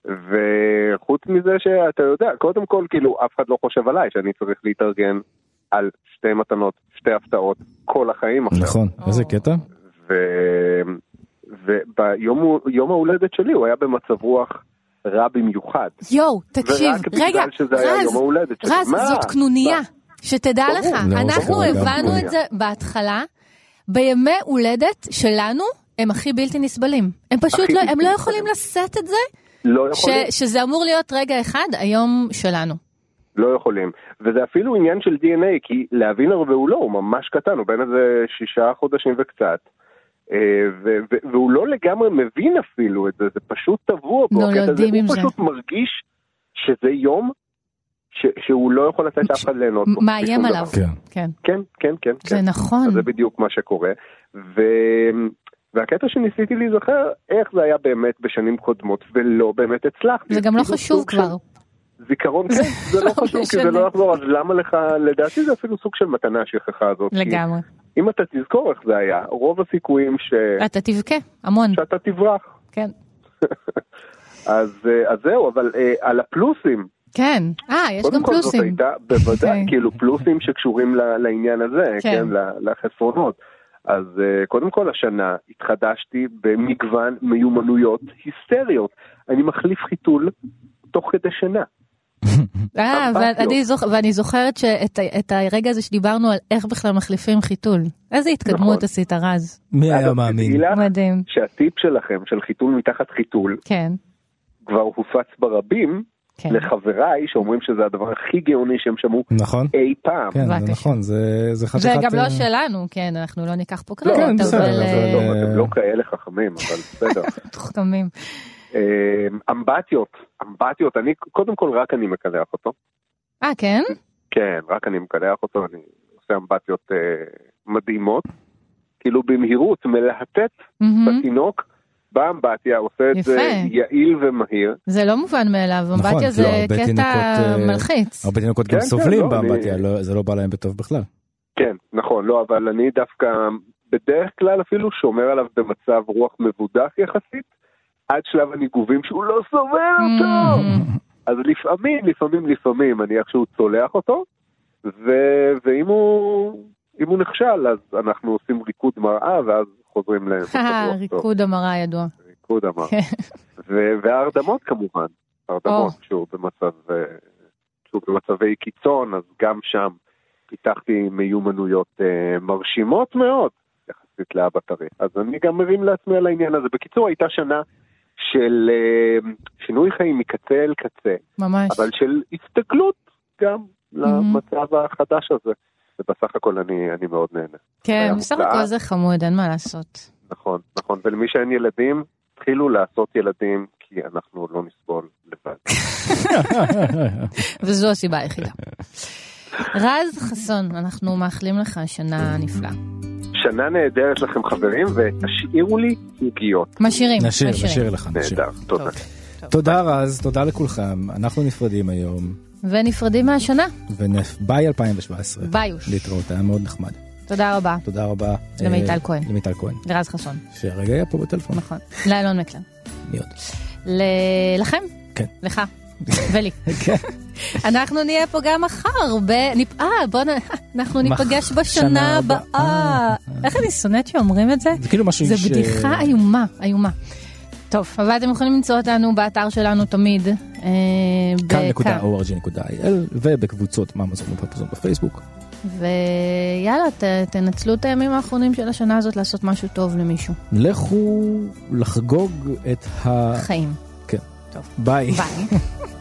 וחוץ מזה שאתה יודע, קודם כל כאילו אף אחד לא חושב עליי שאני צריך להתארגן על שתי מתנות, שתי הפתעות כל החיים עכשיו. נכון, איזה קטע. ו... וביום יום ההולדת שלי הוא היה במצב רוח רע במיוחד. יואו, תקשיב, ורק בגלל רגע, היה רז, יום ההולדת שלי. רז, מה? זאת קנוניה, שתדע ברור. לך, לא, אנחנו ברור, הבנו. את זה בהתחלה, בימי הולדת שלנו הם הכי בלתי נסבלים. הם פשוט לא, הם לא. יכולים לשאת את זה, לא ש- יכולים. שזה אמור להיות רגע אחד, היום שלנו. לא יכולים. וזה אפילו עניין של DNA, כי להבין הרבה הוא לא, הוא ממש קטן, הוא בן איזה שישה חודשים וקצת. אה, ו- ו- והוא לא לגמרי מבין אפילו את זה, זה פשוט טבוע בו. הקטע הזה. נולדים עם הוא זה. פשוט מרגיש שזה יום ש- שהוא לא יכול לתת לאף אחד ליהנות בו. מאיים עליו. כן. כן, כן, כן, כן. זה כן. נכון. אז זה בדיוק מה שקורה. ו... והקטע שניסיתי להיזכר, איך זה היה באמת בשנים קודמות, ולא באמת הצלחתי. זה גם לא חשוב כבר. זיכרון, כן, [LAUGHS] זה לא לא חשוב, כי זה. לא יחזור, אז למה לך, לדעתי זה אפילו סוג של מתנה השכחה הזאת. לגמרי. אם אתה תזכור איך זה היה, רוב הסיכויים ש... אתה תבכה, המון, שאתה תברח. כן. [LAUGHS] אז, אה, אז זהו, אבל אה, על הפלוסים, כן, אה, יש קודם גם כל זאת פלוסים. הייתה, בוודאי, אוקיי. [LAUGHS] כאילו פלוסים שקשורים לעניין הזה, כן. כן, לחסרונות. אז אה, קודם כל השנה התחדשתי במגוון מיומנויות היסטריות. אני מחליף חיתול תוך כדי שינה. אה. ואני זוכ- ואני זוכרת שאת את הרגע הזה שדיברנו על איך בכלל מחליפים חיתול. איזה התקדמות נכון. עשית רז. מי היה מאמין? מדהים. שהטיפ שלכם של חיתול מתחת חיתול כן, כבר הופץ ברבים כן. לחבריי שאומרים שזה הדבר הכי גאוני שהם שמעו נכון? אי פעם. כן. זה נכון, זה זה חתיכת... זה גם לא אה, שלנו, כן, אנחנו לא ניקח פה לא, כן, קרדיט, בסדר, אבל אבל- אה, לא, אתם לא כאלה חכמים, אבל בסדר. [LAUGHS] מתוחכמים. אה, אמבטיות, אמבטיות, אני, קודם כל רק אני מקלח אותו. אה, כן? כן, רק אני מקלח אותו, אני עושה אמבטיות אה, מדהימות. כאילו במהירות, מלהטט מהמם. בתינוק באמבטיה, עושה את זה יפה. יעיל ומהיר. זה לא מובן מאליו, נכון, אמבטיה לא, זה הרבה קטע תינוקות, אה, מלחיץ. הרבה תינוקות גם כן, כן, סובלים לא, באמבטיה, אני- לא- זה לא בא להם בטוב בכלל. כן, נכון, לא, אבל אני דווקא בדרך כלל אפילו שומר עליו במצב רוח מבודח יחסית, עד שלב הניגובים שהוא לא סובל אותו. Mm. אז לפעמים, לפעמים, לפעמים אני איכשהו צולח אותו, ו... ואם הוא, אם הוא נכשל אז אנחנו עושים ריקוד מראה ואז חוזרים למצב. [LAUGHS] ריקוד המרה ידוע. ריקוד המראה. כן. וההרדמות כמובן, הרדמות שהוא במצב, אה, שהוא במצבי קיצון, אז גם שם פיתחתי מיומנויות אה, מרשימות מאוד יחסית לאבא טרי. אז אני גם מרים לעצמי על העניין הזה. בקיצור, הייתה שנה של אה, שינוי חיים מקצה אל קצה, ממש. אבל של הסתגלות גם למצב החדש הזה. ובסך הכל אני, אני מאוד נהנה. כן, בסך. הכל זה חמוד, אין מה לעשות. נכון, נכון. ולמי שאין ילדים, התחילו לעשות ילדים, כי אנחנו לא נסבול לבד. [LAUGHS] וזו הסיבה היחידה. רז חסון, אנחנו מאחלים לך שנה נפלאה. שנה נהדרת לכם חברים, ותשאירו לי עוגיות. משאירים, נשאיר, משאירים. נשאיר לך, נשאיר. נהדר, תודה. תודה רז, תודה לכולכם, אנחנו נפרדים היום, ונפרדים מהשנה, וביי 2017. ביוש. להתראות, היה מאוד נחמד. תודה רבה. תודה רבה. למיטל אה, כהן. למיטל כהן, לרז חסון, שהרגע היה פה בטלפון. נכון. לאלון מקלר. מי עוד? לכם? כן. לך. [LAUGHS] ולי. כן. אנחנו נהיה פה גם מחר, ב... אה, בוא נ... אנחנו ניפגש שנה בשנה הבאה. איך אני שונאת שאומרים את זה? זה כאילו משהו זה ש- בדיחה איומה, איומה. טוב, אבל אתם יכולים למצוא אותנו באתר שלנו תמיד. אה. כאן.org.il ובקבוצות מאמזון ופרפזון בפייסבוק. ויאללה, ת, תנצלו את הימים האחרונים של השנה הזאת לעשות משהו טוב למישהו. לכו לחגוג את ה... חיים. כן. טוב. ביי. ביי. [LAUGHS]